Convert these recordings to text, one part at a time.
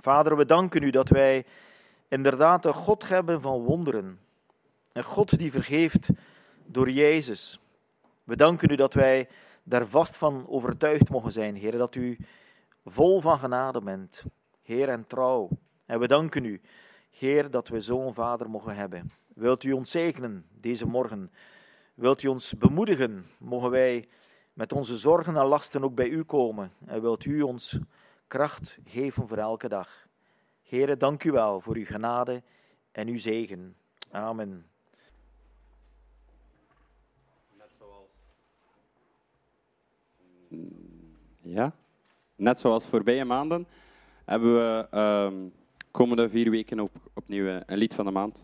Vader, we danken u dat wij inderdaad een God hebben van wonderen. Een God die vergeeft door Jezus. We danken u dat wij daar vast van overtuigd mogen zijn, Heer, dat u vol van genade bent, Heer en trouw. En we danken u, Heer, dat we zo'n Vader mogen hebben. Wilt u ons zegenen deze morgen? Wilt u ons bemoedigen? Mogen wij met onze zorgen en lasten ook bij u komen? En wilt u ons kracht geven voor elke dag? Heere, dank u wel voor uw genade en uw zegen. Amen. Ja, net zoals voorbije maanden hebben we um, komende vier weken op, opnieuw een lied van de maand.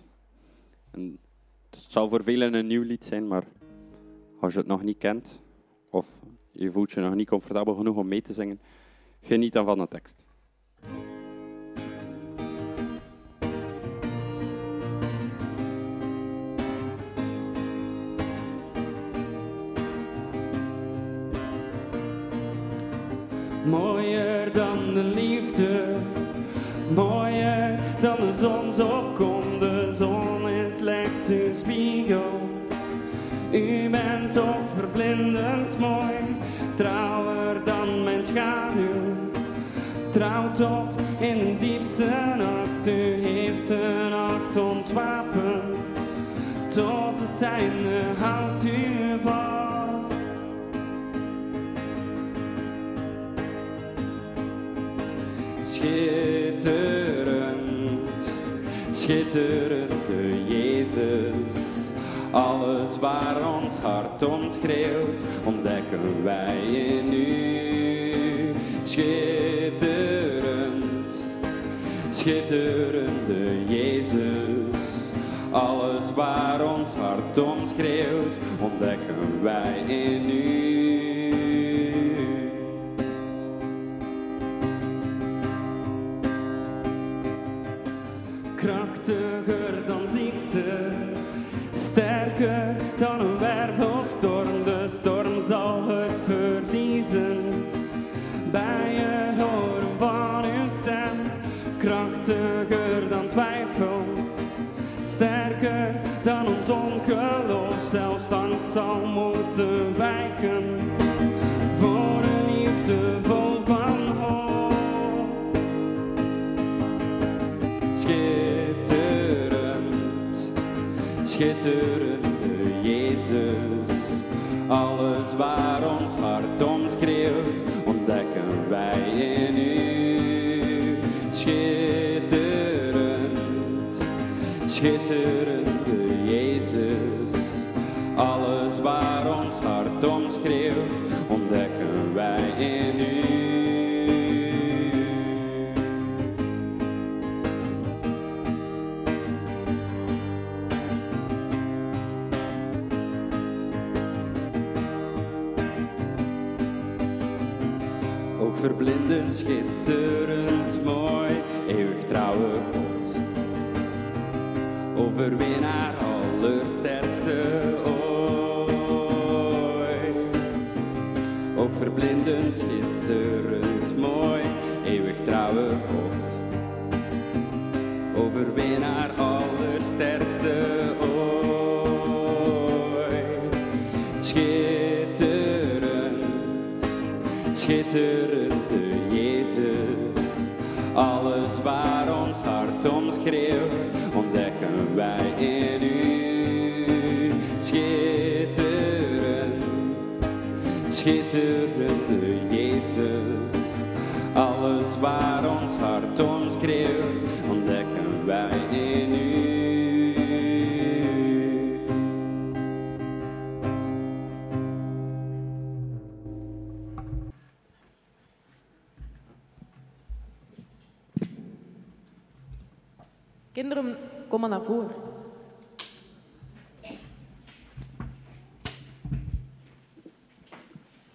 En het zal voor velen een nieuw lied zijn, maar als je het nog niet kent of je voelt je nog niet comfortabel genoeg om mee te zingen, geniet dan van de tekst. Schitterende Jezus. Alles waar ons hart om schreeuwt, ontdekken wij in u. Schitterend, schitterende Jezus. Alles waar ons hart om schreeuwt, ontdekken wij in u. verblindend, schitterend, mooi, eeuwig trouwe God. Overwinnaar, allersterkste ooit. Ook verblindend, schitterend, mooi, eeuwig trouwe God. Overwinnaar, allersterkste wij in u. Schitterend, schitterende Jezus. Alles waar naar voren.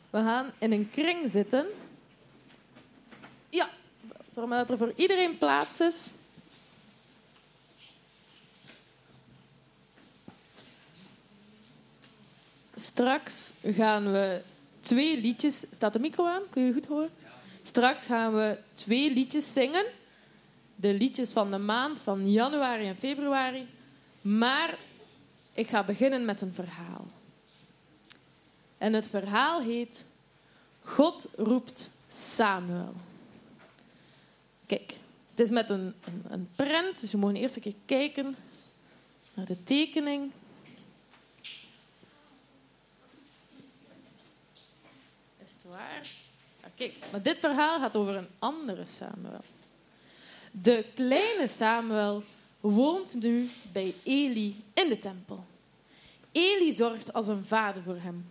We gaan in een kring zitten. Ja, zorg maar dat er voor iedereen plaats is. Straks gaan we twee liedjes. Staat de micro aan? Kun je goed horen? Straks gaan we twee liedjes zingen. De liedjes van de maand van januari en februari. Maar ik ga beginnen met een verhaal. En het verhaal heet God roept Samuel. Kijk, het is met een, een, een prent, dus we mogen eerst een keer kijken naar de tekening. Is het waar? Kijk, maar dit verhaal gaat over een andere Samuel. De kleine Samuel woont nu bij Eli in de tempel. Eli zorgt als een vader voor hem.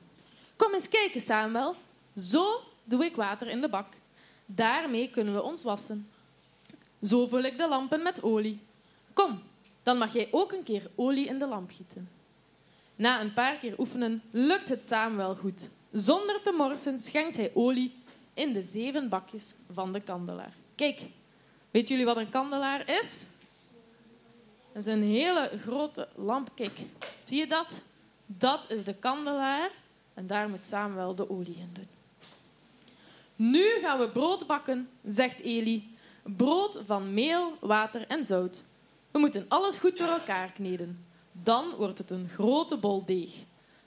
Kom eens kijken, Samuel. Zo doe ik water in de bak. Daarmee kunnen we ons wassen. Zo vul ik de lampen met olie. Kom, dan mag jij ook een keer olie in de lamp gieten. Na een paar keer oefenen lukt het Samuel goed. Zonder te morsen schenkt hij olie in de zeven bakjes van de kandelaar. Kijk, weet jullie wat een kandelaar is? Dat is een hele grote lamp. Kijk, zie je dat? Dat is de kandelaar en daar moet Samuel de olie in doen. Nu gaan we brood bakken, zegt Eli. Brood van meel, water en zout. We moeten alles goed door elkaar kneden. Dan wordt het een grote bol deeg.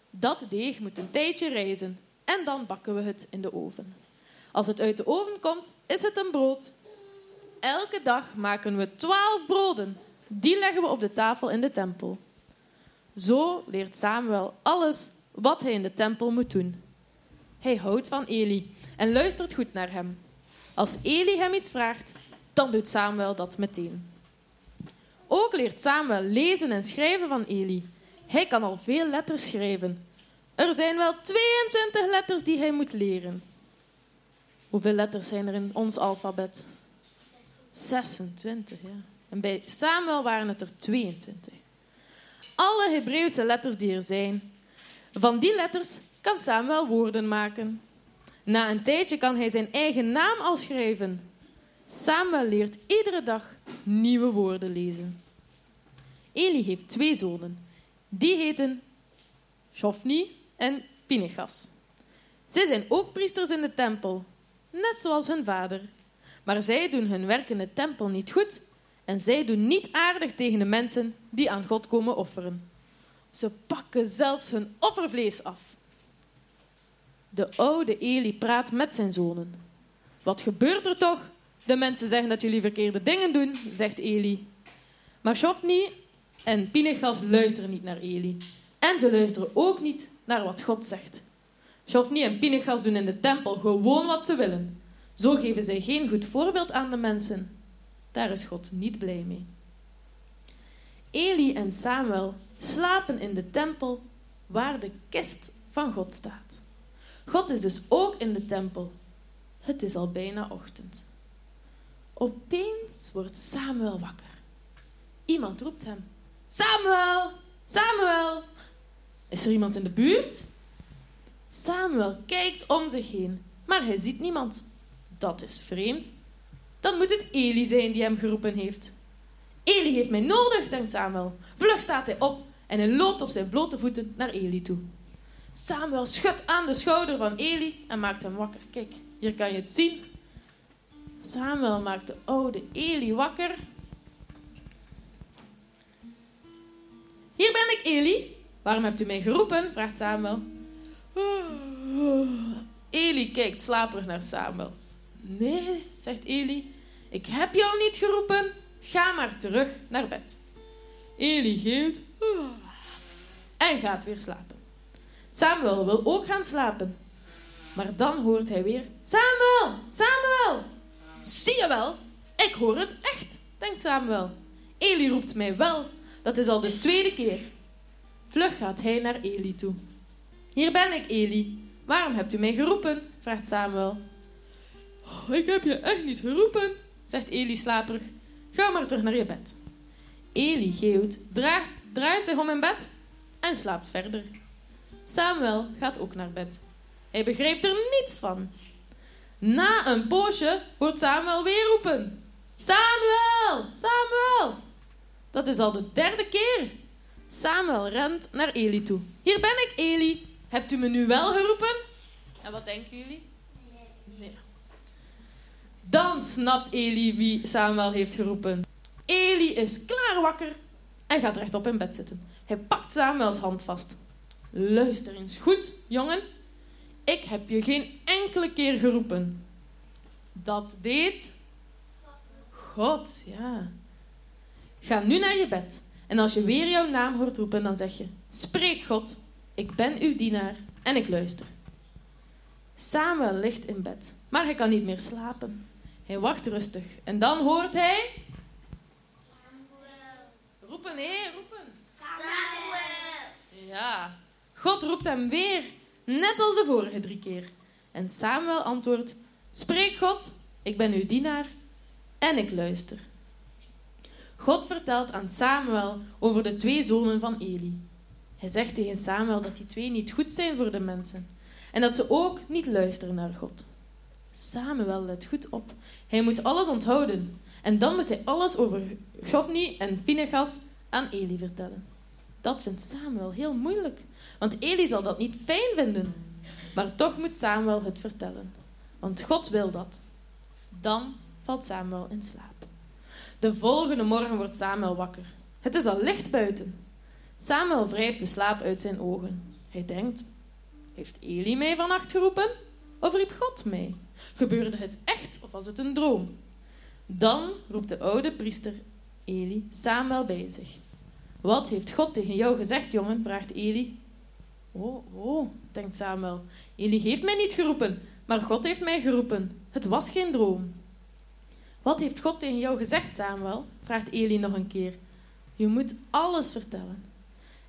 Dat deeg moet een tijdje rijzen en dan bakken we het in de oven. Als het uit de oven komt, is het een brood. Elke dag maken we twaalf broden. Die leggen we op de tafel in de tempel. Zo leert Samuel alles wat hij in de tempel moet doen. Hij houdt van Eli en luistert goed naar hem. Als Eli hem iets vraagt, dan doet Samuel dat meteen. Ook leert Samuel lezen en schrijven van Eli. Hij kan al veel letters schrijven. Er zijn wel 22 letters die hij moet leren. Hoeveel letters zijn er in ons alfabet? 26, ja. En bij Samuel waren het er 22. Alle Hebreeuwse letters die er zijn. Van die letters kan Samuel woorden maken. Na een tijdje kan hij zijn eigen naam al schrijven. Samuel leert iedere dag nieuwe woorden lezen. Eli heeft twee zonen. Die heten Shofni en Pinechas. Zij zijn ook priesters in de tempel, net zoals hun vader. Maar zij doen hun werk in de tempel niet goed en zij doen niet aardig tegen de mensen die aan God komen offeren. Ze pakken zelfs hun offervlees af. De oude Eli praat met zijn zonen. Wat gebeurt er toch? De mensen zeggen dat jullie verkeerde dingen doen, zegt Eli. Maar Shofni en Pinechas luisteren niet naar Eli. En ze luisteren ook niet naar wat God zegt. Shofni en Pinechas doen in de tempel gewoon wat ze willen. Zo geven zij geen goed voorbeeld aan de mensen. Daar is God niet blij mee. Eli en Samuel slapen in de tempel waar de kist van God staat. God is dus ook in de tempel. Het is al bijna ochtend. Opeens wordt Samuel wakker. Iemand roept hem: Samuel! Samuel! Is er iemand in de buurt? Samuel kijkt om zich heen, maar hij ziet niemand. Dat is vreemd. Dan moet het Eli zijn die hem geroepen heeft. Eli heeft mij nodig, denkt Samuel. Vlug staat hij op en hij loopt op zijn blote voeten naar Eli toe. Samuel schudt aan de schouder van Eli en maakt hem wakker. Kijk, hier kan je het zien. Samuel maakt de oude Eli wakker. Hier ben ik, Eli. Waarom hebt u mij geroepen? vraagt Samuel. Eli kijkt slaperig naar Samuel. Nee, zegt Eli, ik heb jou niet geroepen. Ga maar terug naar bed. Eli geeft en gaat weer slapen. Samuel wil ook gaan slapen. Maar dan hoort hij weer: Samuel, Samuel! Zie je wel, ik hoor het echt, denkt Samuel. Eli roept mij wel, dat is al de tweede keer. Vlug gaat hij naar Eli toe. Hier ben ik, Eli. Waarom hebt u mij geroepen? vraagt Samuel. "Oh, ik heb je echt niet geroepen, zegt Eli slaperig. Ga maar terug naar je bed. Eli geeuwt, draait, draait zich om in bed en slaapt verder. Samuel gaat ook naar bed. Hij begrijpt er niets van. Na een poosje hoort Samuel weer roepen. Samuel! Samuel! Dat is al de derde keer. Samuel rent naar Eli toe. Hier ben ik, Eli. Hebt u me nu wel geroepen? En wat denken jullie? Dan snapt Eli wie Samuel heeft geroepen. Eli is klaar wakker en gaat rechtop in bed zitten. Hij pakt Samuels hand vast. Luister eens goed, jongen. Ik heb je geen enkele keer geroepen. Dat deed God, ja. Ga nu naar je bed. En als je weer jouw naam hoort roepen, dan zeg je: Spreek God, ik ben uw dienaar en ik luister. Samuel ligt in bed, maar hij kan niet meer slapen. Hij wacht rustig en dan hoort hij. Roepen, hé, roepen. Ja, God roept hem weer, net als de vorige drie keer. En Samuel antwoordt: Spreek God, ik ben uw dienaar en ik luister. God vertelt aan Samuel over de twee zonen van Eli. Hij zegt tegen Samuel dat die twee niet goed zijn voor de mensen en dat ze ook niet luisteren naar God. Samuel let goed op. Hij moet alles onthouden en dan moet hij alles over Gofni en Phinehas aan Eli vertellen. Dat vindt Samuel heel moeilijk, want Eli zal dat niet fijn vinden. Maar toch moet Samuel het vertellen, want God wil dat. Dan valt Samuel in slaap. De volgende morgen wordt Samuel wakker. Het is al licht buiten. Samuel wrijft de slaap uit zijn ogen. Hij denkt: Heeft Eli mij vannacht geroepen? Of riep God mij? Gebeurde het echt of was het een droom? Dan roept de oude priester Eli Samuel bij zich. Wat heeft God tegen jou gezegd, jongen? vraagt Eli. Oh, oh, denkt Samuel. Eli heeft mij niet geroepen, maar God heeft mij geroepen. Het was geen droom. Wat heeft God tegen jou gezegd, Samuel? vraagt Eli nog een keer. Je moet alles vertellen.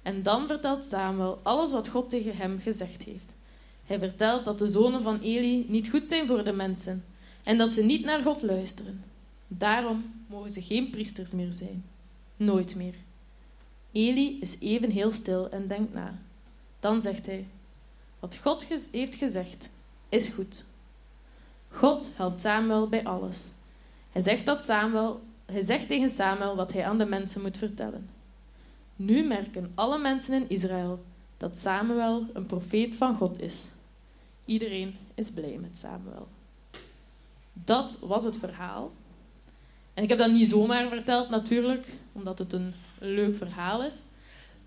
En dan vertelt Samuel alles wat God tegen hem gezegd heeft. Hij vertelt dat de zonen van Eli niet goed zijn voor de mensen en dat ze niet naar God luisteren. Daarom mogen ze geen priesters meer zijn. Nooit meer. Eli is even heel stil en denkt na. Dan zegt hij: Wat God heeft gezegd, is goed. God helpt Samuel bij alles. Hij zegt, dat Samuel, hij zegt tegen Samuel wat hij aan de mensen moet vertellen. Nu merken alle mensen in Israël dat Samuel een profeet van God is. Iedereen is blij met Samuel. Dat was het verhaal. En ik heb dat niet zomaar verteld natuurlijk, omdat het een leuk verhaal is.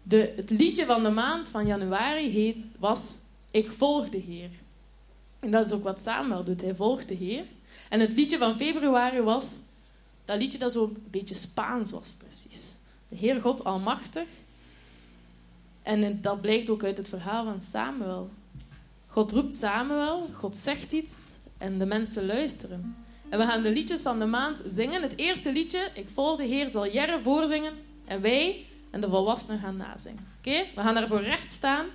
De, het liedje van de maand van januari heet, was Ik volg de Heer. En dat is ook wat Samuel doet. Hij volgt de Heer. En het liedje van februari was dat liedje dat zo'n beetje Spaans was, precies. De Heer God Almachtig. En dat blijkt ook uit het verhaal van Samuel. God roept Samuel, God zegt iets en de mensen luisteren. En we gaan de liedjes van de maand zingen. Het eerste liedje, Ik volg de Heer, zal Jerre voorzingen. En wij en de volwassenen gaan nazingen. Oké? We gaan daarvoor recht staan.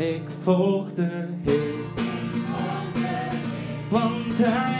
Ik volg de Heer, want Hij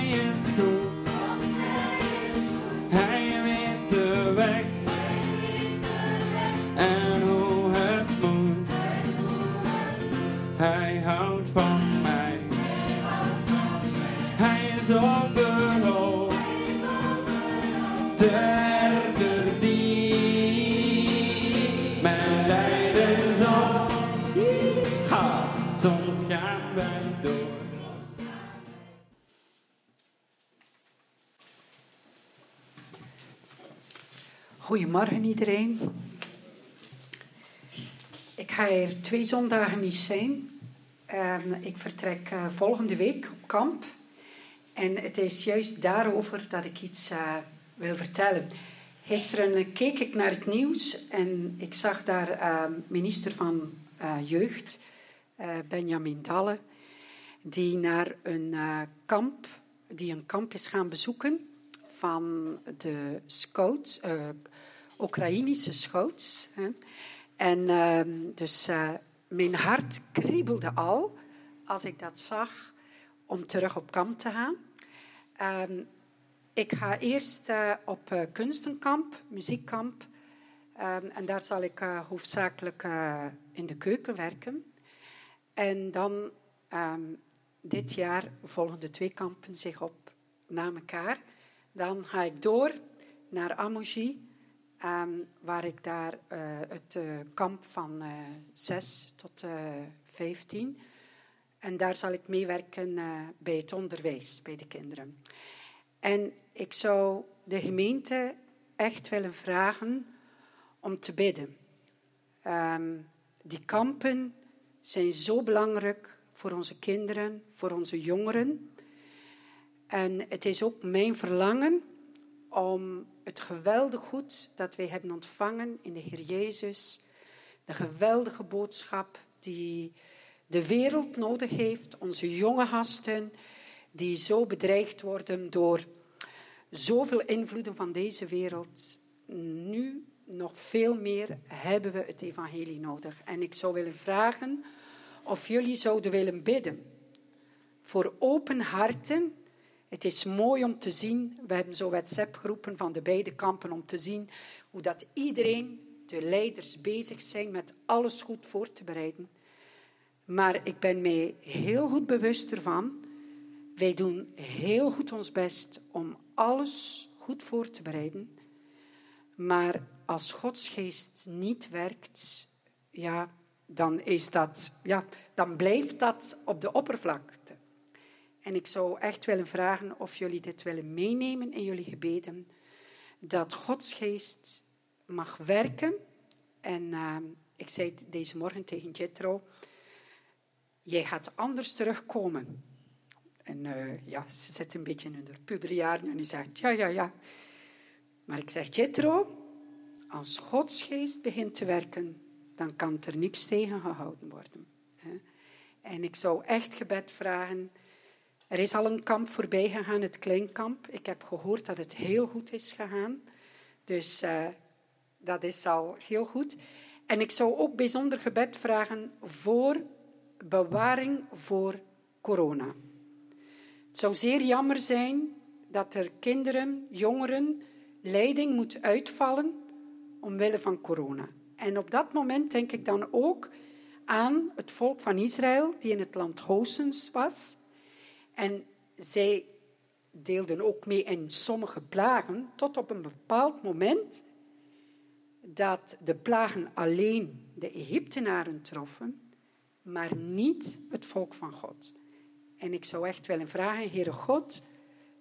Goedemorgen iedereen. Ik ga er twee zondagen niet zijn. Ehm, ik vertrek eh, volgende week op kamp. En het is juist daarover dat ik iets eh, wil vertellen. Gisteren keek ik naar het nieuws en ik zag daar ehm, minister van eh, Jeugd, Benjamin Dalle, die naar een kamp, die een kamp is gaan bezoeken van de scouts, Oekraïnische scouts. Hè. En ehm, dus eh, mijn hart kriebelde al als ik dat zag om terug op kamp te gaan. Ehm, ik ga eerst eh, op eh, kunstenkamp, muziekkamp. Ehm, en daar zal ik hoofdzakelijk in de keuken werken. En dan dit jaar volgen de twee kampen zich op na elkaar. Dan ga ik door naar Amoji, ehm, waar ik daar eh, het eh, kamp van eh 6 tot eh 15. En daar zal ik meewerken bij het onderwijs, bij de kinderen. En ik zou de gemeente echt willen vragen om te bidden. Ehm, die kampen zijn zo belangrijk voor onze kinderen, voor onze jongeren. En het is ook mijn verlangen om het geweldige goed dat wij hebben ontvangen in de Heer Jezus, de geweldige boodschap die de wereld nodig heeft, onze jonge gasten die zo bedreigd worden door zoveel invloeden van deze wereld. Nu nog veel meer hebben we het evangelie nodig. En ik zou willen vragen of jullie zouden willen bidden voor open harten. Het is mooi om te zien, we hebben zo WhatsApp-groepen van de beide kampen om te zien hoe dat iedereen, de leiders, bezig zijn met alles goed voor te bereiden. Maar ik ben mij heel goed bewust ervan. Wij doen heel goed ons best om alles goed voor te bereiden. Maar als Gods geest niet werkt, ja, dan, is dat, ja, dan blijft dat op de oppervlakte. En ik zou echt willen vragen of jullie dit willen meenemen in jullie gebeden. Dat Gods geest mag werken. En uh, ik zei deze morgen tegen Jethro, jij gaat anders terugkomen. En uh, ja, ze zit een beetje in haar puberjaren en die zegt, ja, ja, ja. Maar ik zeg, Jethro, als Gods geest begint te werken, dan kan er niks tegen gehouden worden. En ik zou echt gebed vragen. Er is al een kamp voorbij gegaan, het kleinkamp. Ik heb gehoord dat het heel goed is gegaan. Dus uh, dat is al heel goed. En ik zou ook bijzonder gebed vragen voor bewaring voor corona. Het zou zeer jammer zijn dat er kinderen, jongeren, leiding moet uitvallen omwille van corona. En op dat moment denk ik dan ook aan het volk van Israël, die in het land Gosens was. En zij deelden ook mee in sommige plagen, tot op een bepaald moment dat de plagen alleen de Egyptenaren troffen, maar niet het volk van God. En ik zou echt willen vragen, Heere God,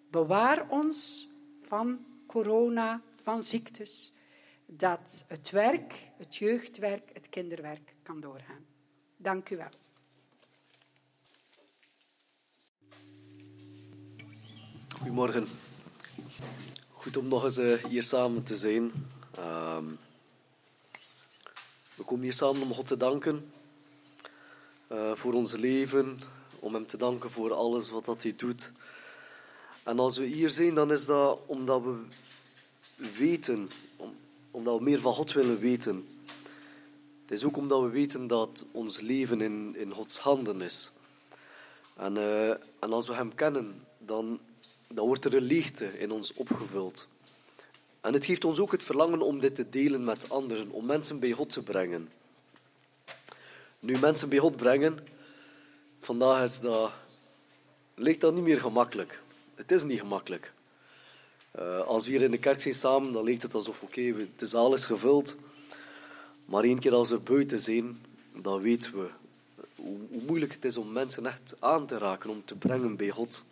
bewaar ons van corona, van ziektes, dat het werk, het jeugdwerk, het kinderwerk kan doorgaan. Dank u wel. Goedemorgen. Goed om nog eens uh, hier samen te zijn. Uh, we komen hier samen om God te danken uh, voor ons leven, om Hem te danken voor alles wat dat Hij doet. En als we hier zijn, dan is dat omdat we weten, om, omdat we meer van God willen weten. Het is ook omdat we weten dat ons leven in, in Gods handen is. En, uh, en als we Hem kennen, dan, dan wordt er een leegte in ons opgevuld. En het geeft ons ook het verlangen om dit te delen met anderen, om mensen bij God te brengen. Nu, mensen bij God brengen, vandaag is dat, lijkt dat niet meer gemakkelijk. Het is niet gemakkelijk. Uh, als we hier in de kerk zijn samen, dan lijkt het alsof oké, okay, de zaal is gevuld. Maar één keer als we buiten zijn, dan weten we hoe, moeilijk het is om mensen echt aan te raken, om te brengen bij God.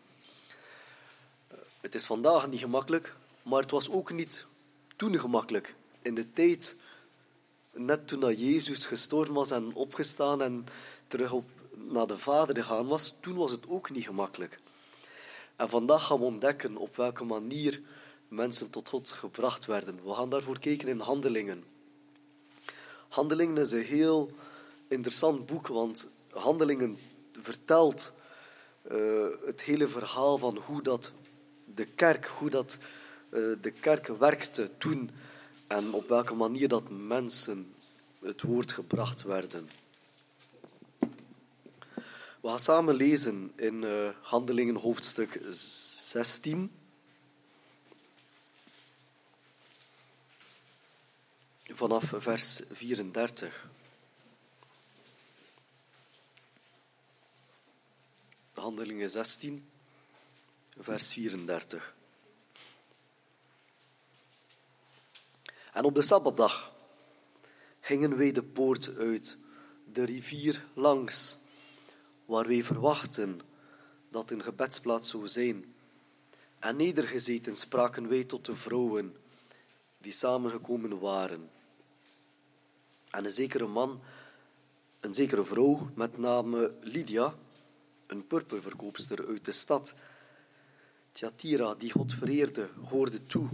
Het is vandaag niet gemakkelijk, maar het was ook niet toen gemakkelijk. In de tijd, net toen dat Jezus gestorven was en opgestaan en terug op, naar de Vader gegaan was, toen was het ook niet gemakkelijk. En vandaag gaan we ontdekken op welke manier mensen tot God gebracht werden. We gaan daarvoor kijken in Handelingen. Handelingen is een heel interessant boek, want Handelingen vertelt uh, het hele verhaal van hoe dat de kerk, hoe dat uh, de kerk werkte toen en op welke manier dat mensen het woord gebracht werden. We gaan samen lezen in uh, Handelingen hoofdstuk 16. Vanaf vers 34. Handelingen 16, vers 34. En op de Sabbatdag gingen wij de poort uit, de rivier langs, waar wij verwachten dat een gebedsplaats zou zijn. En nedergezeten spraken wij tot de vrouwen die samengekomen waren. En een zekere man, een zekere vrouw met name Lydia, een purperverkoopster uit de stad Thyatira, die God vereerde, hoorde toe.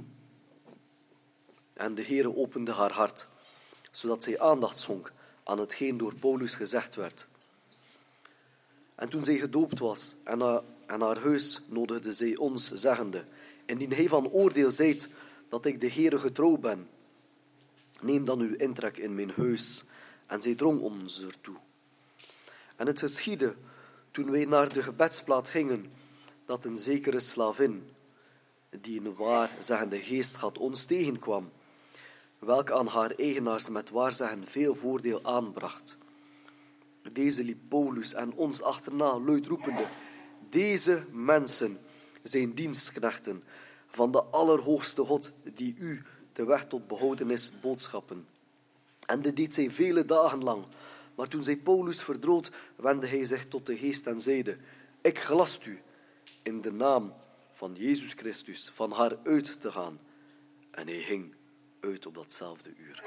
En de Heere opende haar hart, zodat zij aandacht schonk aan hetgeen door Paulus gezegd werd. En toen zij gedoopt was en haar, huis nodigde zij ons, zeggende, indien hij van oordeel zijt dat ik de Heere getrouw ben, neem dan uw intrek in mijn huis. En zij drong ons ertoe. En het geschiedde, toen wij naar de gebedsplaat gingen, dat een zekere slavin, die een waarzeggende geest had, ons tegenkwam, welke aan haar eigenaars met waarzeggen veel voordeel aanbracht. Deze liep Paulus en ons achterna, luid roepende, deze mensen zijn dienstknechten van de Allerhoogste God, die u de weg tot behoudenis boodschappen. En dit deed zij vele dagen lang. Maar toen zij Paulus verdroot, wendde hij zich tot de geest en zeide, ik gelast u in de naam van Jezus Christus van haar uit te gaan. En hij ging uit op datzelfde uur.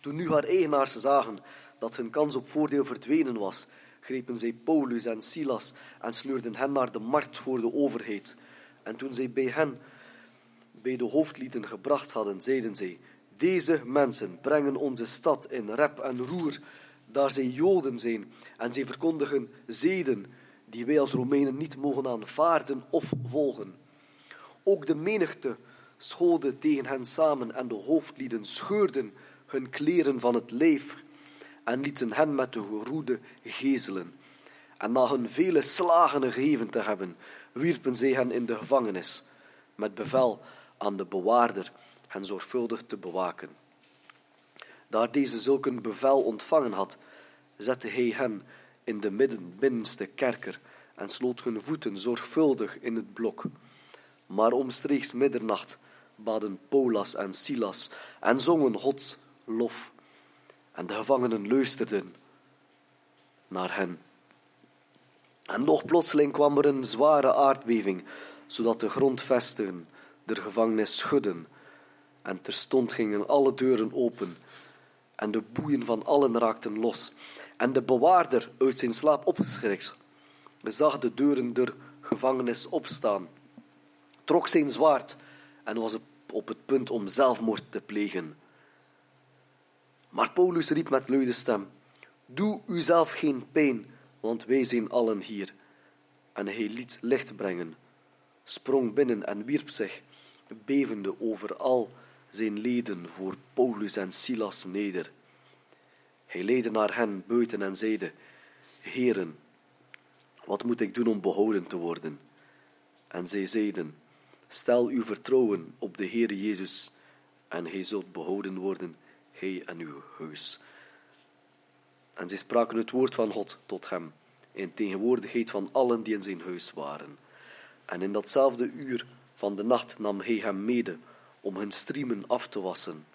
Toen nu haar eigenaars zagen dat hun kans op voordeel verdwenen was, grepen zij Paulus en Silas en sleurden hen naar de markt voor de overheid. En toen zij bij hen, bij de hoofdlieden gebracht hadden, zeiden zij, deze mensen brengen onze stad in rep en roer, daar zij Joden zijn, en zij verkondigen zeden die wij als Romeinen niet mogen aanvaarden of volgen. Ook de menigte scholde tegen hen samen en de hoofdlieden scheurden hun kleren van het lijf en lieten hen met de geroede gezelen. En na hun vele slagen gegeven te hebben, wierpen zij hen in de gevangenis, met bevel aan de bewaarder hen zorgvuldig te bewaken. Daar deze zulk een bevel ontvangen had, zette hij hen in de midden, binnenste kerker en sloot hun voeten zorgvuldig in het blok. Maar omstreeks middernacht baden Paulas en Silas en zongen Gods lof. En de gevangenen luisterden naar hen. En nog plotseling kwam er een zware aardbeving, zodat de grondvesten der gevangenis schudden. En terstond gingen alle deuren open, en de boeien van allen raakten los. En de bewaarder, uit zijn slaap opgeschrikt, zag de deuren der gevangenis opstaan, trok zijn zwaard en was op het punt om zelfmoord te plegen. Maar Paulus riep met luide stem: Doe uzelf geen pijn, want wij zijn allen hier. En hij liet licht brengen, sprong binnen en wierp zich, bevende over al zijn leden voor Paulus en Silas neder. Hij leidde naar hen buiten en zeide: Heren, wat moet ik doen om behouden te worden? En zij zeiden: Stel uw vertrouwen op de Heer Jezus, en hij zult behouden worden, hij en uw huis. En zij spraken het woord van God tot hem, in tegenwoordigheid van allen die in zijn huis waren. En in datzelfde uur van de nacht nam hij hem mede om hun striemen af te wassen.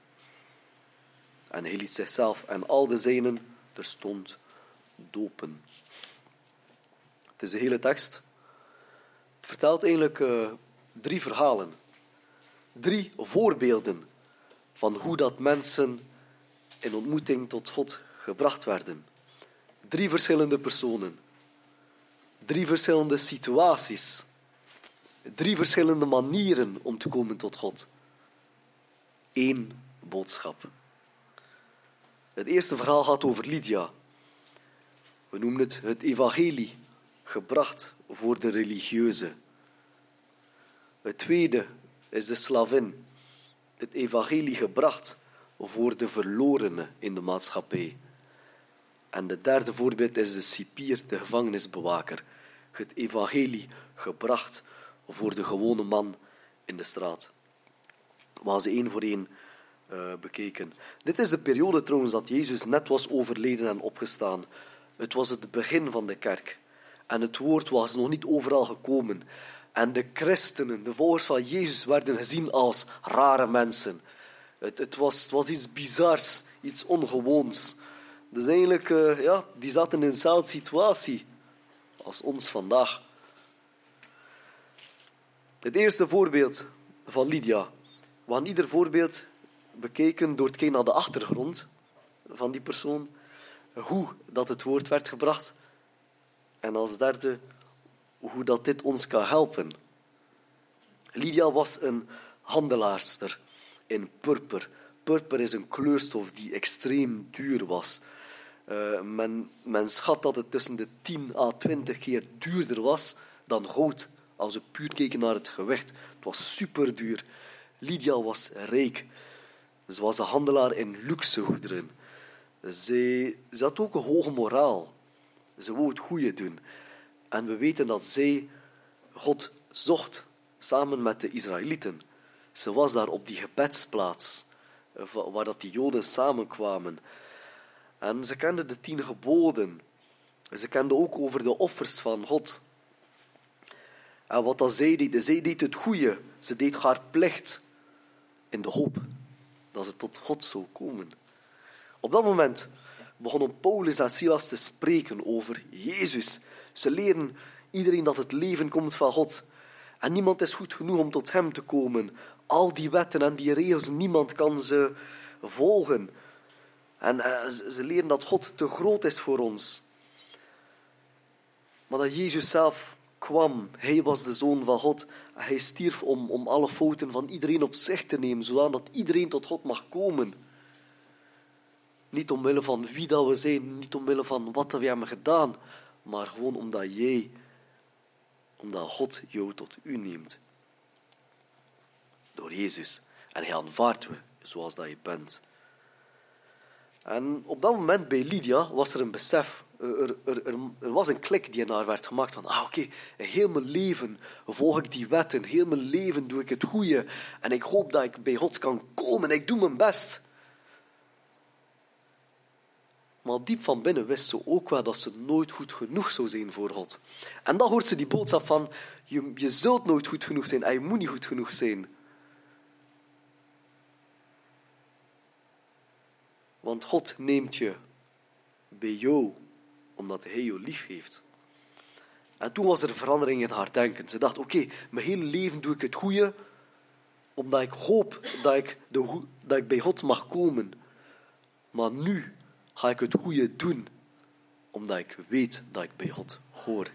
En hij liet zichzelf en al de zijnen terstond dopen. Het is de hele tekst. Het vertelt eigenlijk uh, drie verhalen. Drie voorbeelden van hoe dat mensen in ontmoeting tot God gebracht werden. Drie verschillende personen. Drie verschillende situaties. Drie verschillende manieren om te komen tot God. Eén boodschap. Het eerste verhaal gaat over Lydia. We noemen het het evangelie, gebracht voor de religieuze. Het tweede is de slavin, het evangelie gebracht voor de verlorenen in de maatschappij. En de derde voorbeeld is de cipier, de gevangenisbewaker, het evangelie gebracht voor de gewone man in de straat. Waar ze één voor één uh, bekeken. Dit is de periode trouwens dat Jezus net was overleden en opgestaan. Het was het begin van de kerk. En het woord was nog niet overal gekomen. En de christenen, de volgers van Jezus, werden gezien als rare mensen. Het, het, was, was iets bizars, iets ongewoons. Dus eigenlijk, uh, ja, die zaten in dezelfde situatie als ons vandaag. Het eerste voorbeeld van Lydia. We ieder voorbeeld bekeken door het kijken naar de achtergrond van die persoon. Hoe dat het woord werd gebracht. En als derde, hoe dat dit ons kan helpen. Lydia was een handelaarster in purper. Purper is een kleurstof die extreem duur was. Uh, men, men schat dat het tussen de 10 à 20 keer duurder was dan goud. Als we puur keken naar het gewicht. Het was super duur. Lydia was rijk. Ze was een handelaar in luxegoederen. Ze, ze had ook een hoge moraal. Ze wou het goede doen. En we weten dat zij God zocht samen met de Israëlieten. Ze was daar op die gebedsplaats eh, waar dat die Joden samenkwamen. En ze kende de tien geboden. Ze kende ook over de offers van God. En wat dat zij deed, zij deed het goede. Ze deed haar plicht in de hoop dat ze tot God zou komen. Op dat moment begonnen Paulus en Silas te spreken over Jezus. Ze leren iedereen dat het leven komt van God. En niemand is goed genoeg om tot Hem te komen. Al die wetten en die regels, niemand kan ze volgen. En uh, ze leren dat God te groot is voor ons. Maar dat Jezus zelf kwam, Hij was de Zoon van God. Hij stierf om, om alle fouten van iedereen op zich te nemen, zodat iedereen tot God mag komen. Niet omwille van wie dat we zijn, niet omwille van wat we hebben gedaan, maar gewoon omdat jij, omdat God jou tot u neemt. Door Jezus. En hij aanvaardt we zoals dat je bent. En op dat moment bij Lydia was er een besef. Er, er, er, er was een klik die in haar werd gemaakt van, ah oké, okay, heel mijn leven volg ik die wetten, heel mijn leven doe ik het goede en ik hoop dat ik bij God kan komen, ik doe mijn best. Maar diep van binnen wist ze ook wel dat ze nooit goed genoeg zou zijn voor God. En dan hoort ze die boodschap van, je, je zult nooit goed genoeg zijn en je moet niet goed genoeg zijn. Want God neemt je bij jou, omdat Hij jou lief heeft. En toen was er verandering in haar denken. Ze dacht, oké, mijn hele leven doe ik het goede, omdat ik hoop dat ik, de, dat ik bij God mag komen. Maar nu ga ik het goede doen, omdat ik weet dat ik bij God hoor.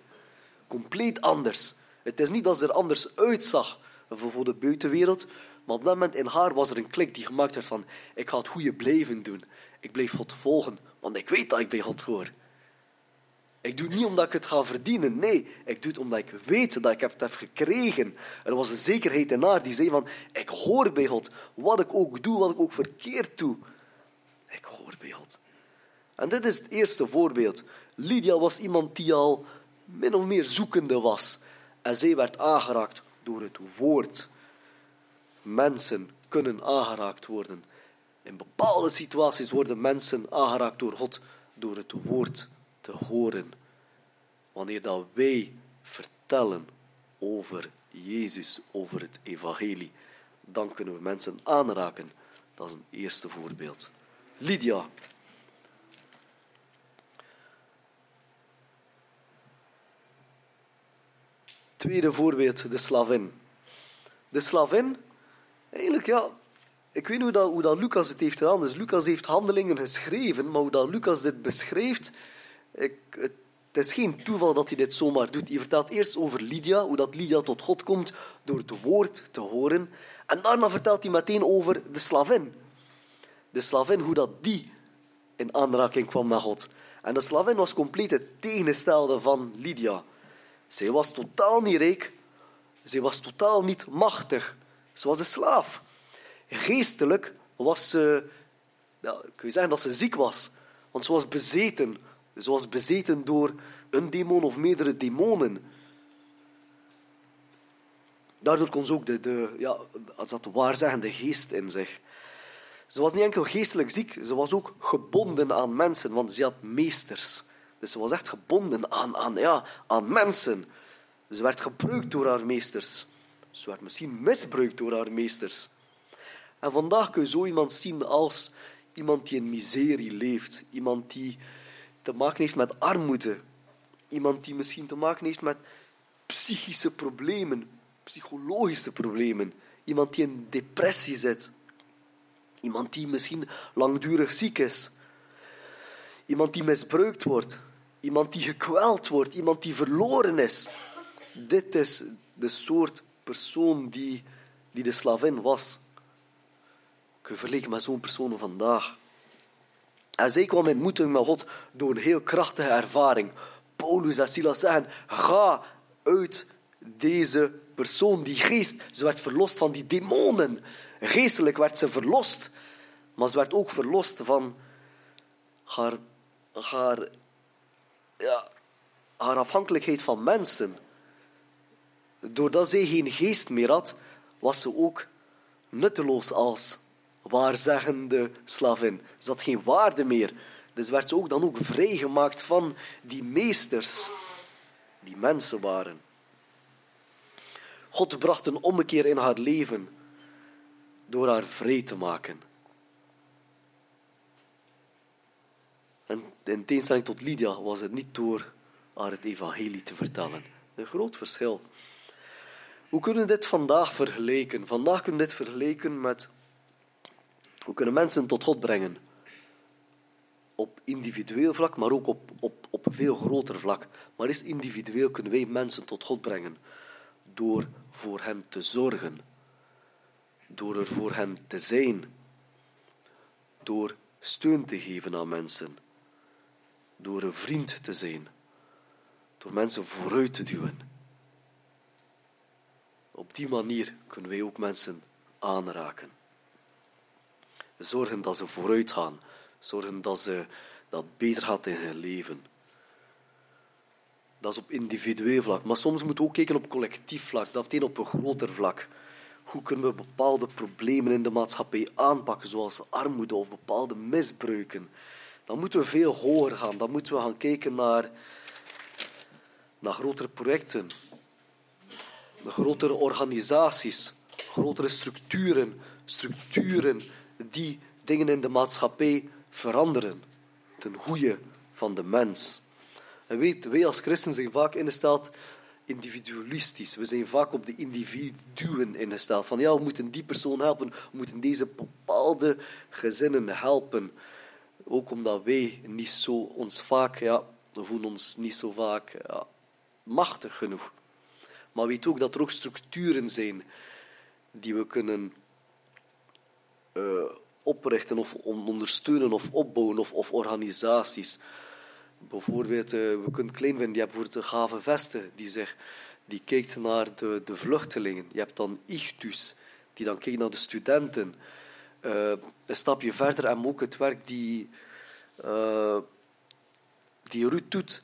Compleet anders. Het is niet dat ze er anders uitzag voor de buitenwereld, maar op dat moment in haar was er een klik die gemaakt werd van ik ga het goede blijven doen. Ik blijf God volgen, want ik weet dat ik bij God hoor. Ik doe het niet omdat ik het ga verdienen. Nee, ik doe het omdat ik weet dat ik het heb gekregen. Er was een zekerheid in haar die zei van, ik hoor bij God. Wat ik ook doe, wat ik ook verkeerd doe. Ik hoor bij God. En dit is het eerste voorbeeld. Lydia was iemand die al min of meer zoekende was. En zij werd aangeraakt door het woord. Mensen kunnen aangeraakt worden. In bepaalde situaties worden mensen aangeraakt door God, door het woord te horen. Wanneer dat wij vertellen over Jezus, over het evangelie, dan kunnen we mensen aanraken. Dat is een eerste voorbeeld. Lydia. Tweede voorbeeld, de slavin. De slavin, eigenlijk ja, ik weet niet hoe, dat, hoe dat Lucas het heeft gedaan. Dus Lucas heeft handelingen geschreven, maar hoe dat Lucas dit beschrijft, ik, het, is geen toeval dat hij dit zomaar doet. Hij vertelt eerst over Lydia, hoe dat Lydia tot God komt door het woord te horen. En daarna vertelt hij meteen over de slavin. De slavin, hoe dat die in aanraking kwam met God. En de slavin was compleet het tegengestelde van Lydia. Zij was totaal niet rijk. Zij was totaal niet machtig. Ze was een slaaf. Geestelijk was ze, kun je zeggen dat ze ziek was. Want ze was bezeten. Was bezeten door een demon of meerdere demonen. Daardoor kon ze ook de, de ja, als dat waarzeggende geest in zich. Ze was niet enkel geestelijk ziek, ze was ook gebonden aan mensen, want ze had meesters. Dus ze was echt gebonden aan, aan, ja, aan mensen. Ze werd gebruikt door haar meesters. Ze werd misschien misbruikt door haar meesters. En vandaag kun je zo iemand zien als iemand die in miserie leeft. Iemand die te maken heeft met armoede. Iemand die misschien te maken heeft met psychische problemen, psychologische problemen. Iemand die in depressie zit. Iemand die misschien langdurig ziek is. Iemand die misbruikt wordt. Iemand die gekweld wordt. Iemand die verloren is. Dit is de soort persoon die, die de slavin was. Vergelijken met zo'n persoon vandaag. En zij kwam in ontmoeting met God door een heel krachtige ervaring. Paulus en Silas zeggen, ga uit deze persoon, die geest. Ze werd verlost van die demonen. Geestelijk werd ze verlost. Maar ze werd ook verlost van haar, haar, ja, haar afhankelijkheid van mensen. Doordat zij geen geest meer had, was ze ook nutteloos als waarzeggende slavin. Ze had geen waarde meer. Dus werd ze ook dan ook vrijgemaakt van die meesters die mensen waren. God bracht een ommekeer in haar leven door haar vrij te maken. En in tegenstelling tot Lydia was het niet door haar het evangelie te vertellen. Een groot verschil. Hoe kunnen we dit vandaag vergelijken? Vandaag kunnen we dit vergelijken met hoe kunnen mensen tot God brengen? Op individueel vlak, maar ook op, op, op veel groter vlak. Maar is individueel kunnen wij mensen tot God brengen door voor hen te zorgen, door er voor hen te zijn, door steun te geven aan mensen, door een vriend te zijn, door mensen vooruit te duwen. Op die manier kunnen wij ook mensen aanraken. Zorgen dat ze vooruit gaan, zorgen dat ze dat beter gaat in hun leven. Dat is op individueel vlak. Maar soms moeten we ook kijken op collectief vlak. Dat betekent op een groter vlak. Hoe kunnen we bepaalde problemen in de maatschappij aanpakken, zoals armoede of bepaalde misbruiken? Dan moeten we veel hoger gaan. Dan moeten we gaan kijken naar, naar grotere projecten, grotere organisaties, grotere structuren, structuren die dingen in de maatschappij veranderen ten goede van de mens. En weet, wij als christen zijn vaak ingesteld individualistisch. We zijn vaak op de individuen ingesteld. Van ja, we moeten die persoon helpen, we moeten deze bepaalde gezinnen helpen. Ook omdat wij niet zo ons vaak, ja, we voelen ons niet zo vaak ja, machtig genoeg. Maar weet ook dat er ook structuren zijn die we kunnen uh, oprichten of ondersteunen of opbouwen of, of organisaties. Bijvoorbeeld, uh, we kunnen klein vinden, je hebt bijvoorbeeld de Gave Vesten, die, zich, die kijkt naar de, de vluchtelingen. Je hebt dan Ichtus, die dan kijkt naar de studenten. Uh, een stapje verder en ook het werk die, die Ruud doet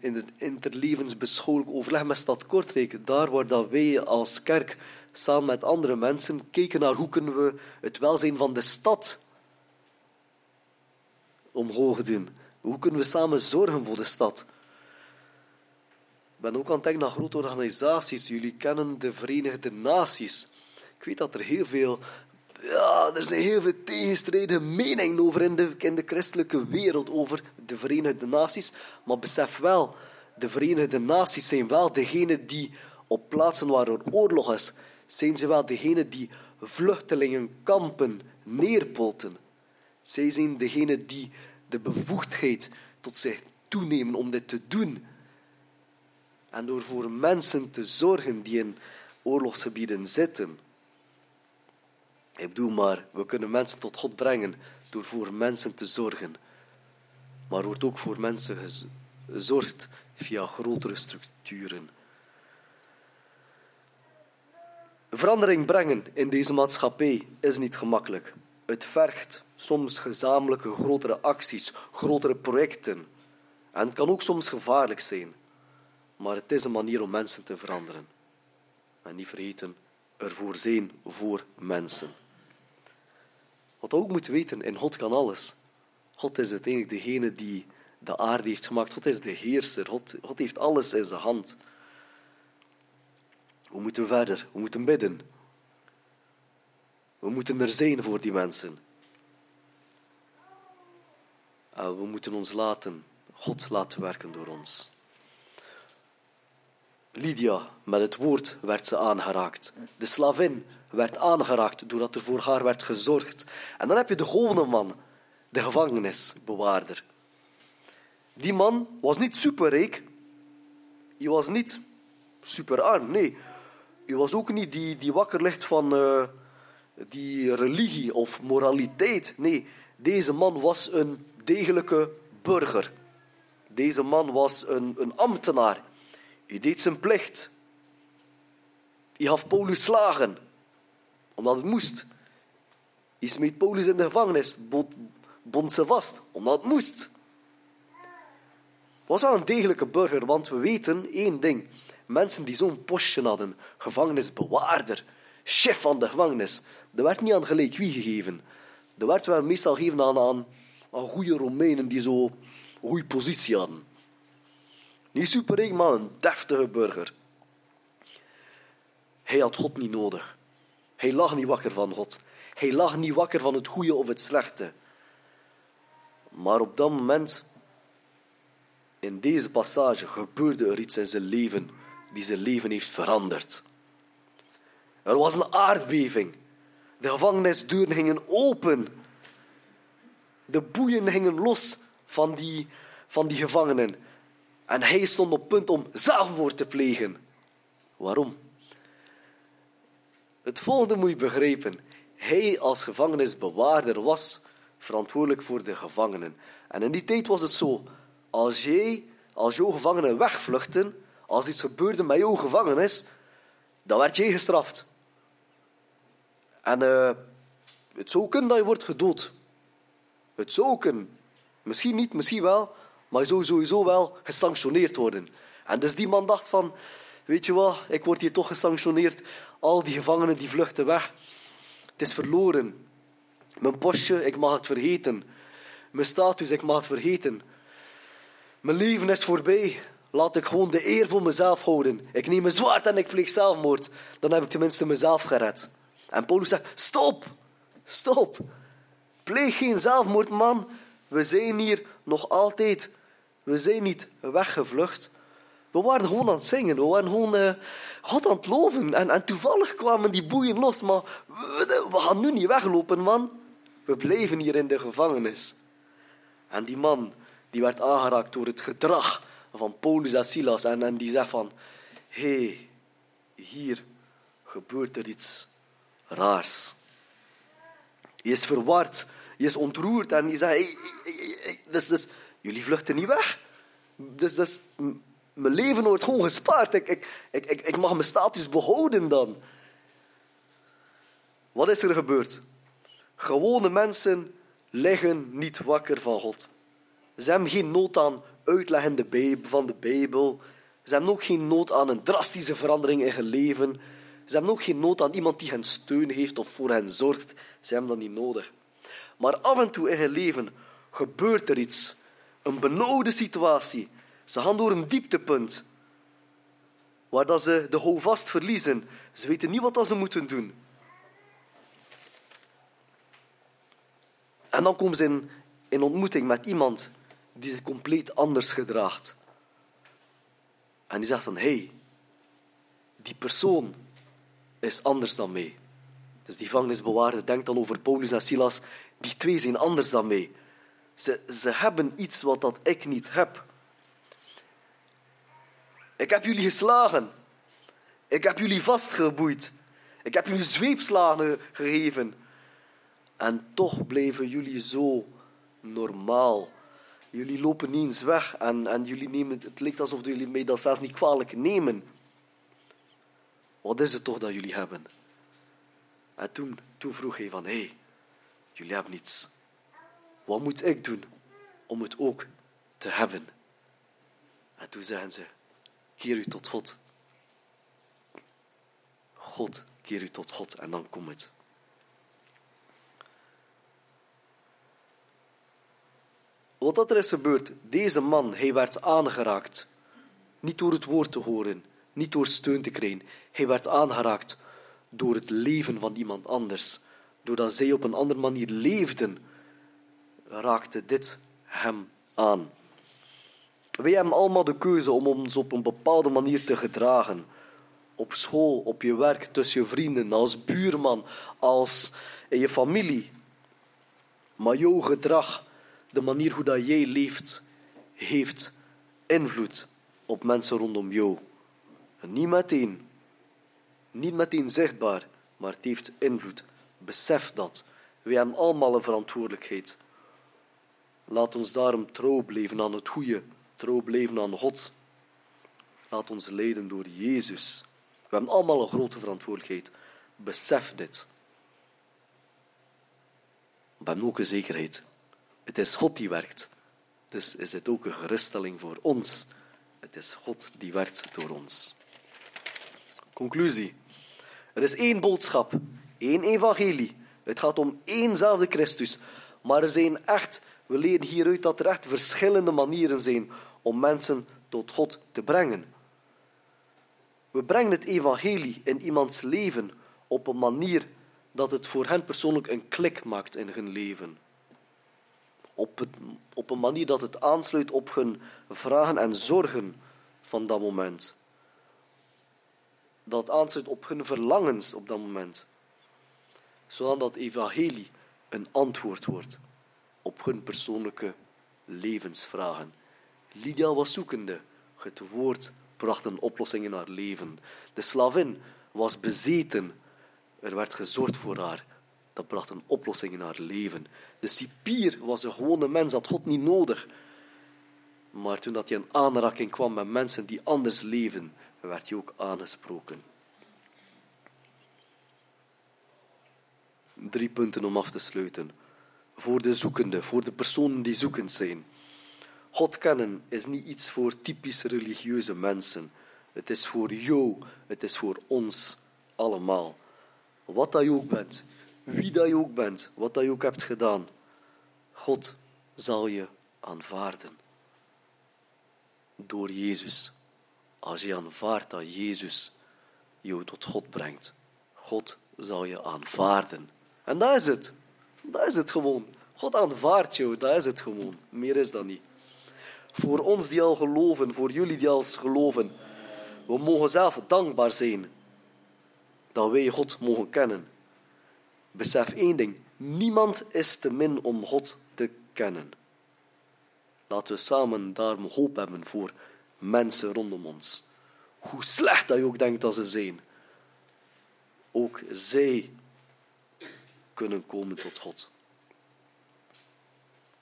in het interlevensbeschouwelijk overleg met Stad Kortrijk. Daar waar dat wij als kerk samen met andere mensen kijken naar hoe kunnen we het welzijn van de stad omhoog doen. Hoe kunnen we samen zorgen voor de stad? Ik ben ook aan het denken naar grote organisaties. Jullie kennen de Verenigde Naties. Ik weet dat er heel veel, ja, er zijn heel veel tegenstrijdige meningen over in de, in de christelijke wereld over de Verenigde Naties. Maar besef wel, de Verenigde Naties zijn wel degene die op plaatsen waar er oorlog is, zijn ze wel degene die vluchtelingenkampen neerpoten. Zij zijn degene die de bevoegdheid tot zich toenemen om dit te doen. En door voor mensen te zorgen die in oorlogsgebieden zitten. Ik bedoel maar, we kunnen mensen tot God brengen door voor mensen te zorgen. Maar wordt ook voor mensen gezorgd via grotere structuren. Verandering brengen in deze maatschappij is niet gemakkelijk. Het vergt soms gezamenlijke grotere acties, grotere projecten. En kan ook soms gevaarlijk zijn. Maar het is een manier om mensen te veranderen. En niet vergeten, ervoor zijn voor mensen. Wat we ook moeten weten, in God kan alles. God is uiteindelijk degene die de aarde heeft gemaakt. God is de heerser. God heeft alles in zijn hand. We moeten verder. We moeten bidden. We moeten er zijn voor die mensen. En we moeten ons laten, God laten werken door ons. Lydia, met het woord werd ze aangeraakt. De slavin werd aangeraakt doordat er voor haar werd gezorgd. En dan heb je de gewone man, de gevangenisbewaarder. Die man was niet superrijk. Hij was niet superarm, nee. Hij was ook niet die, die wakker ligt van uh, die religie of moraliteit. Nee, deze man was een degelijke burger. Deze man was een, een ambtenaar. Hij deed zijn plicht. Hij gaf Paulus slagen, omdat het moest. Hij smeet Paulus in de gevangenis, bond ze vast, omdat het moest. Was wel een degelijke burger, want we weten één ding. Mensen die zo'n postje hadden, gevangenisbewaarder, chef van de gevangenis, dat werd niet aan gelijk wie gegeven. Dat werd wel meestal gegeven aan, aan, goede Romeinen die zo goede positie hadden. Niet superrijk, maar een deftige burger. Hij had God niet nodig. Hij lag niet wakker van God. Hij lag niet wakker van het goede of het slechte. Maar op dat moment, in deze passage, gebeurde er iets in zijn leven die zijn leven heeft veranderd. Er was een aardbeving. De gevangenisdeuren gingen open. De boeien gingen los van die, van die gevangenen. En hij stond op punt om zelfmoord te plegen. Waarom? Het volgende moet je begrijpen. Hij als gevangenisbewaarder was verantwoordelijk voor de gevangenen. En in die tijd was het zo. Als jij, als jouw gevangenen wegvluchten, als iets gebeurde met jouw gevangenis, dan werd jij gestraft. En uh, het zou kunnen dat je wordt gedood. Het zou kunnen. Misschien niet, misschien wel. Maar je zou sowieso wel gesanctioneerd worden. En dus die man dacht van... Weet je wat, ik word hier toch gesanctioneerd. Al die gevangenen die vluchten weg. Het is verloren. Mijn postje, ik mag het vergeten. Mijn status, ik mag het vergeten. Mijn leven is voorbij. Laat ik gewoon de eer voor mezelf houden. Ik neem mijn zwaard en ik pleeg zelfmoord. Dan heb ik tenminste mezelf gered. En Paulus zegt, stop, stop. Pleeg geen zelfmoord, man. We zijn hier nog altijd. We zijn niet weggevlucht. We waren gewoon aan het zingen. We waren gewoon uh, God aan het loven. En, en toevallig kwamen die boeien los. Maar we, gaan nu niet weglopen, man. We blijven hier in de gevangenis. En die man die werd aangeraakt door het gedrag van Paulus en Silas. En, die zegt van, hé, hey, hier gebeurt er iets raars. Je is verward, je is ontroerd en je zegt, hey, dus, dus, jullie vluchten niet weg. Dus, dus mijn leven wordt gewoon gespaard. Ik, ik, ik, ik mag mijn status behouden dan. Wat is er gebeurd? Gewone mensen liggen niet wakker van God. Ze hebben geen nood aan uitleggen van de Bijbel. Ze hebben ook geen nood aan een drastische verandering in hun leven. Ze hebben ook geen nood aan iemand die hen steun heeft of voor hen zorgt. Ze hebben dat niet nodig. Maar af en toe in hun leven gebeurt er iets. Een benauwde situatie. Ze gaan door een dieptepunt. Waar dat ze de houvast verliezen. Ze weten niet wat ze moeten doen. En dan komen ze in, in ontmoeting met iemand die zich compleet anders gedraagt. En die zegt van, hé, hey, die persoon is anders dan mij. Dus die gevangenisbewaarder denkt dan over Paulus en Silas. Die twee zijn anders dan mij. Ze, ze hebben iets wat dat ik niet heb. Ik heb jullie geslagen. Ik heb jullie vastgeboeid. Ik heb jullie zweepslagen gegeven. En toch bleven jullie zo normaal. Jullie lopen niet eens weg en, en jullie nemen, het lijkt alsof jullie mij dat zelfs niet kwalijk nemen. Wat is het toch dat jullie hebben? En toen, toen vroeg hij van, hé, hey, jullie hebben niets. Wat moet ik doen om het ook te hebben? En toen zeggen ze, keer u tot God. God, keer u tot God en dan komt het. Wat er is gebeurd, deze man, hij werd aangeraakt. Niet door het woord te horen, niet door steun te krijgen. Hij werd aangeraakt door het leven van iemand anders. Doordat zij op een andere manier leefden, raakte dit hem aan. Wij hebben allemaal de keuze om ons op een bepaalde manier te gedragen. Op school, op je werk, tussen je vrienden, als buurman, als in je familie. Maar jouw gedrag, de manier hoe dat jij leeft, heeft invloed op mensen rondom jou. En niet meteen, niet meteen zichtbaar, maar het heeft invloed. Besef dat. Wij hebben allemaal een verantwoordelijkheid. Laat ons daarom trouw blijven aan het goede, trouw blijven aan God. Laat ons leiden door Jezus. We hebben allemaal een grote verantwoordelijkheid. Besef dit. Hebben ook een zekerheid. Het is God die werkt. Dus is dit ook een geruststelling voor ons. Het is God die werkt door ons. Conclusie. Er is één boodschap, één evangelie. Het gaat om éénzelfde Christus. Maar er zijn echt, we leren hieruit dat er echt verschillende manieren zijn om mensen tot God te brengen. We brengen het evangelie in iemands leven op een manier dat het voor hen persoonlijk een klik maakt in hun leven. Op, het, op een manier dat het aansluit op hun vragen en zorgen van dat moment. Dat aansluit op hun verlangens op dat moment. Zodat dat evangelie een antwoord wordt op hun persoonlijke levensvragen. Lydia was zoekende. Het woord bracht een oplossing in haar leven. De slavin was bezeten. Er werd gezorgd voor haar. Dat bracht een oplossing in haar leven. De cipier was een gewone mens, had God niet nodig. Maar toen dat hij in aanraking kwam met mensen die anders leven, werd hij ook aangesproken. Drie punten om af te sluiten. Voor de zoekende, voor de personen die zoekend zijn. God kennen is niet iets voor typisch religieuze mensen. Het is voor jou, het is voor ons allemaal. Wat dat je ook bent, wie dat je ook bent, wat dat je ook hebt gedaan, God zal je aanvaarden. Door Jezus. Als je aanvaardt dat Jezus jou tot God brengt, God zal je aanvaarden. En dat is het. Dat is het gewoon. God aanvaardt jou, dat is het gewoon. Meer is dat niet. Voor ons die al geloven, voor jullie die al geloven, we mogen zelf dankbaar zijn dat wij God mogen kennen. Besef één ding: niemand is te min om God te kennen. Laten we samen daarom hoop hebben voor mensen rondom ons. Hoe slecht dat je ook denkt dat ze zijn. Ook zij kunnen komen tot God.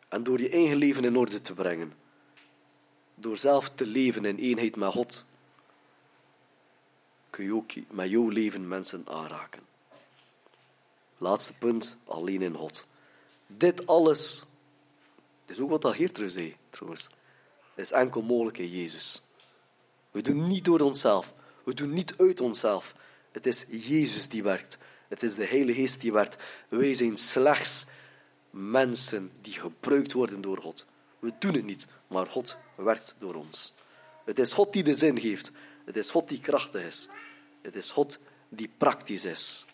En door je eigen leven in orde te brengen, door zelf te leven in eenheid met God, kun je ook met jouw leven mensen aanraken. Laatste punt, alleen in God. Dit alles, dit is ook wat dat terug zei, trouwens, is enkel mogelijk in Jezus. We doen niet door onszelf, we doen niet uit onszelf. Het is Jezus die werkt. Het is de Heilige Geest die werkt. Wij zijn slechts mensen die gebruikt worden door God. We doen het niet, maar God werkt door ons. Het is God die de zin geeft. Het is God die krachtig is. Het is God die praktisch is.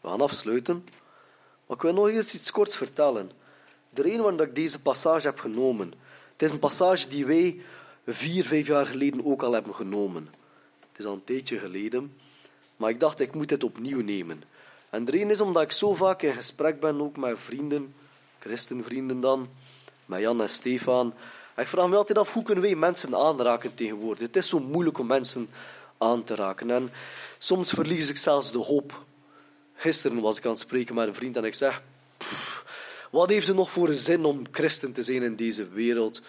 We gaan afsluiten. Maar ik wil nog eens iets korts vertellen. De reden waarom ik deze passage heb genomen, het is een passage die wij vier, vijf jaar geleden ook al hebben genomen. Het is al een tijdje geleden, maar ik dacht ik moet het opnieuw nemen. En de reden is omdat ik zo vaak in gesprek ben, ook met vrienden, christenvrienden dan, met Jan en Stefan. ik vraag me altijd af, hoe kunnen wij mensen aanraken tegenwoordig? Het is zo moeilijk om mensen aan te raken. En soms verlies ik zelfs de hoop. Gisteren was ik aan het spreken met een vriend en ik zeg... Wat heeft er nog voor zin om christen te zijn in deze wereld?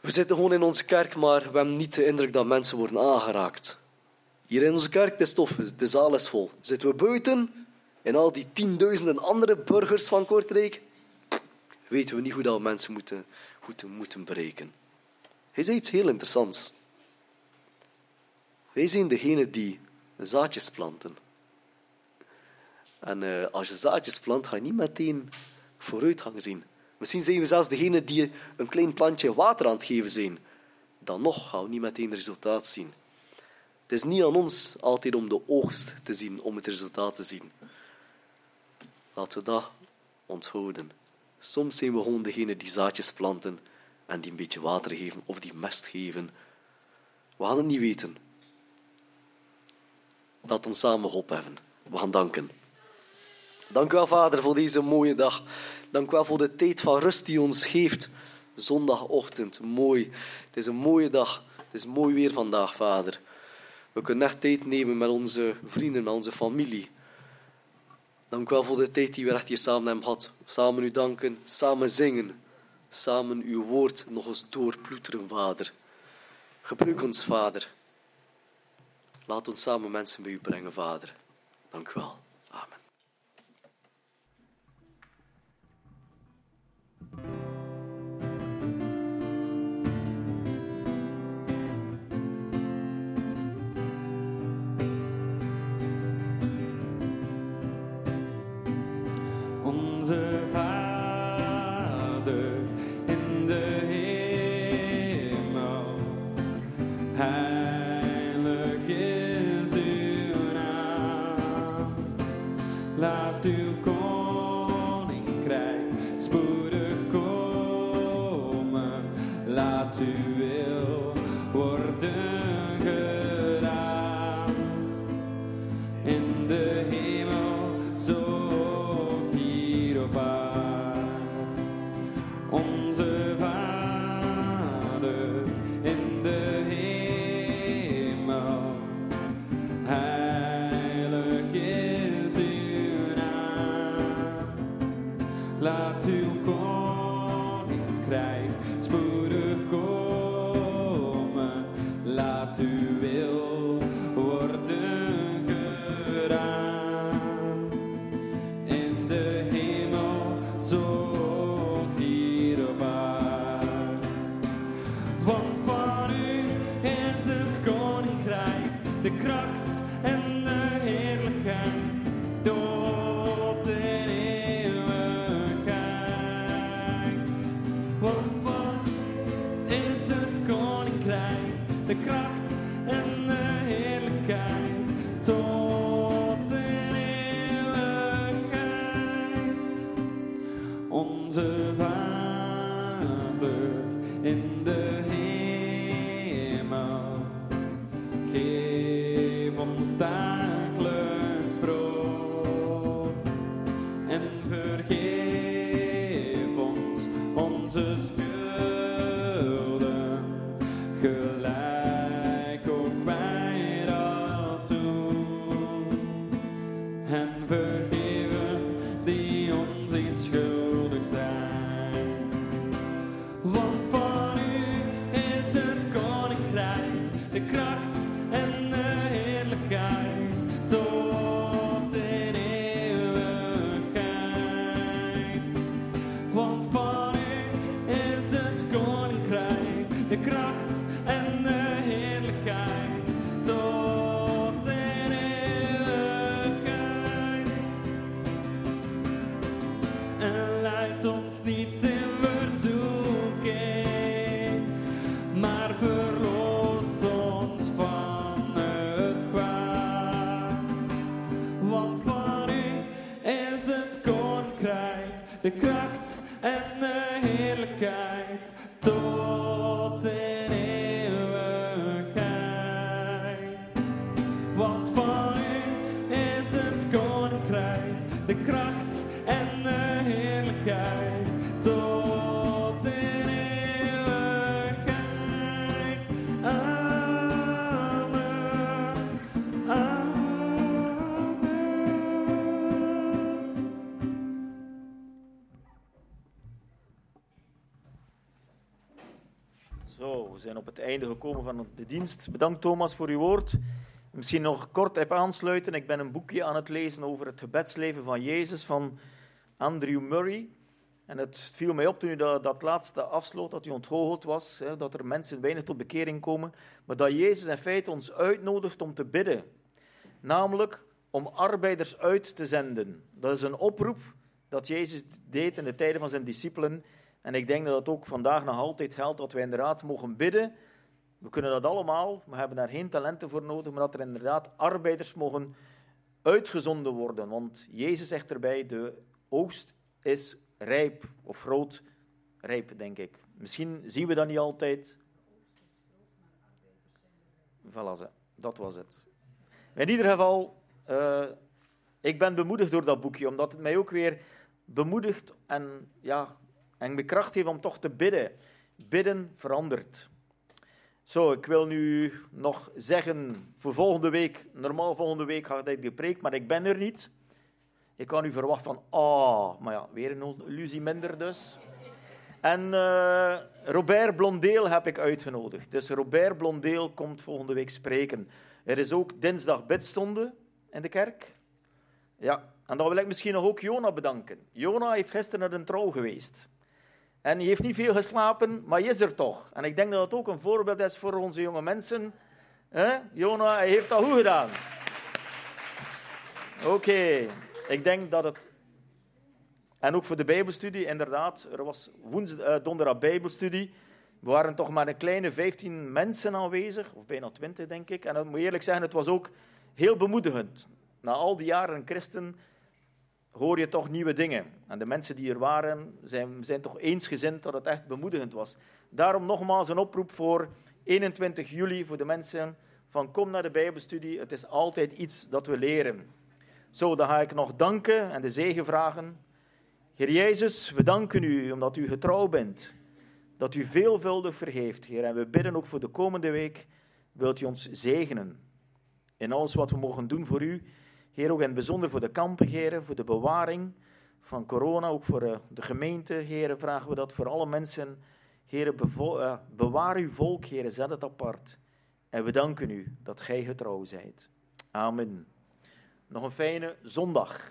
We zitten gewoon in onze kerk, maar we hebben niet de indruk dat mensen worden aangeraakt. Hier in onze kerk, de stof, de zaal is vol. Zitten we buiten, en al die tienduizenden andere burgers van Kortrijk, weten we niet hoe dat mensen moeten, goed moeten bereiken. Hij zei iets heel interessants. Wij zijn degene die zaadjes planten. En uh, als je zaadjes plant, ga je niet meteen vooruitgang zien. Misschien zijn we zelfs degene die een klein plantje water aan het geven zijn. Dan nog gaan we niet meteen resultaat zien. Het is niet aan ons altijd om de oogst te zien, om het resultaat te zien. Laten we dat onthouden. Soms zijn we gewoon degene die zaadjes planten en die een beetje water geven of die mest geven. We gaan het niet weten. Laat ons samen opheffen. We gaan danken. Dank u wel, Vader, voor deze mooie dag. Dank u wel voor de tijd van rust die ons geeft. Zondagochtend, mooi. Het is een mooie dag. Het is mooi weer vandaag, Vader. We kunnen echt tijd nemen met onze vrienden, met onze familie. Dank u wel voor de tijd die we echt hier samen hebben gehad. Samen u danken, samen zingen. Samen uw woord nog eens doorploeteren, Vader. Gebruik ons, Vader. Laat ons samen mensen bij u brengen, Vader. Dank u wel. De kracht kracht en de heerlijkheid, op het einde gekomen van de dienst. Bedankt Thomas voor uw woord. Misschien nog kort even aansluiten. Ik ben een boekje aan het lezen over het gebedsleven van Jezus van Andrew Murray. En het viel mij op toen u dat, dat laatste afsloot, dat u ontgoocheld was, hè, dat er mensen weinig tot bekering komen, maar dat Jezus in feite ons uitnodigt om te bidden. Namelijk om arbeiders uit te zenden. Dat is een oproep dat Jezus deed in de tijden van zijn discipelen. En ik denk dat het ook vandaag nog altijd geldt dat wij inderdaad mogen bidden. We kunnen dat allemaal, we hebben daar geen talenten voor nodig, maar dat er inderdaad arbeiders mogen uitgezonden worden. Want Jezus zegt erbij, de oogst is rijp, of groot rijp, denk ik. Misschien zien we dat niet altijd. Voilà, dat was het. In ieder geval, uh, ik ben bemoedigd door dat boekje, omdat het mij ook weer bemoedigt en, ja, en me kracht geeft om toch te bidden. Bidden verandert. Zo, ik wil nu nog zeggen voor volgende week, normaal volgende week had ik gepreekt, maar ik ben er niet. Ik kan u verwachten van, ah, maar ja, weer een illusie minder dus. En uh, Robert Blondeel heb ik uitgenodigd. Dus Robert Blondeel komt volgende week spreken. Er is ook dinsdag bidstonde in de kerk. Ja, en dan wil ik misschien nog ook Jona bedanken. Jona heeft gisteren naar een trouw geweest. En hij heeft niet veel geslapen, maar hij is er toch. En ik denk dat het ook een voorbeeld is voor onze jonge mensen. Jona, hij heeft dat goed gedaan. Oké, ik denk dat het... En ook voor de Bijbelstudie, inderdaad. Er was woensdag, uh, donderdag Bijbelstudie. We waren toch maar een kleine 15 mensen aanwezig, of bijna 20 denk ik. En ik moet eerlijk zeggen, het was ook heel bemoedigend. Na al die jaren christen hoor je toch nieuwe dingen. En de mensen die er waren, zijn, zijn toch eensgezind dat het echt bemoedigend was. Daarom nogmaals een oproep voor 21 juli voor de mensen van kom naar de Bijbelstudie. Het is altijd iets dat we leren. Zo, dan ga ik nog danken en de zegen vragen. Heer Jezus, we danken u omdat u getrouw bent. Dat u veelvuldig vergeeft, Heer. En we bidden ook voor de komende week, wilt u ons zegenen. In alles wat we mogen doen voor u. Heer, ook in het bijzonder voor de kampen, Heer, voor de bewaring van corona, ook voor eh, de gemeente, Heer, vragen we dat voor alle mensen. Heer, uh, bewaar uw volk, Heer, zet het apart. En we danken u dat gij getrouw zijt. Amen. Nog een fijne zondag.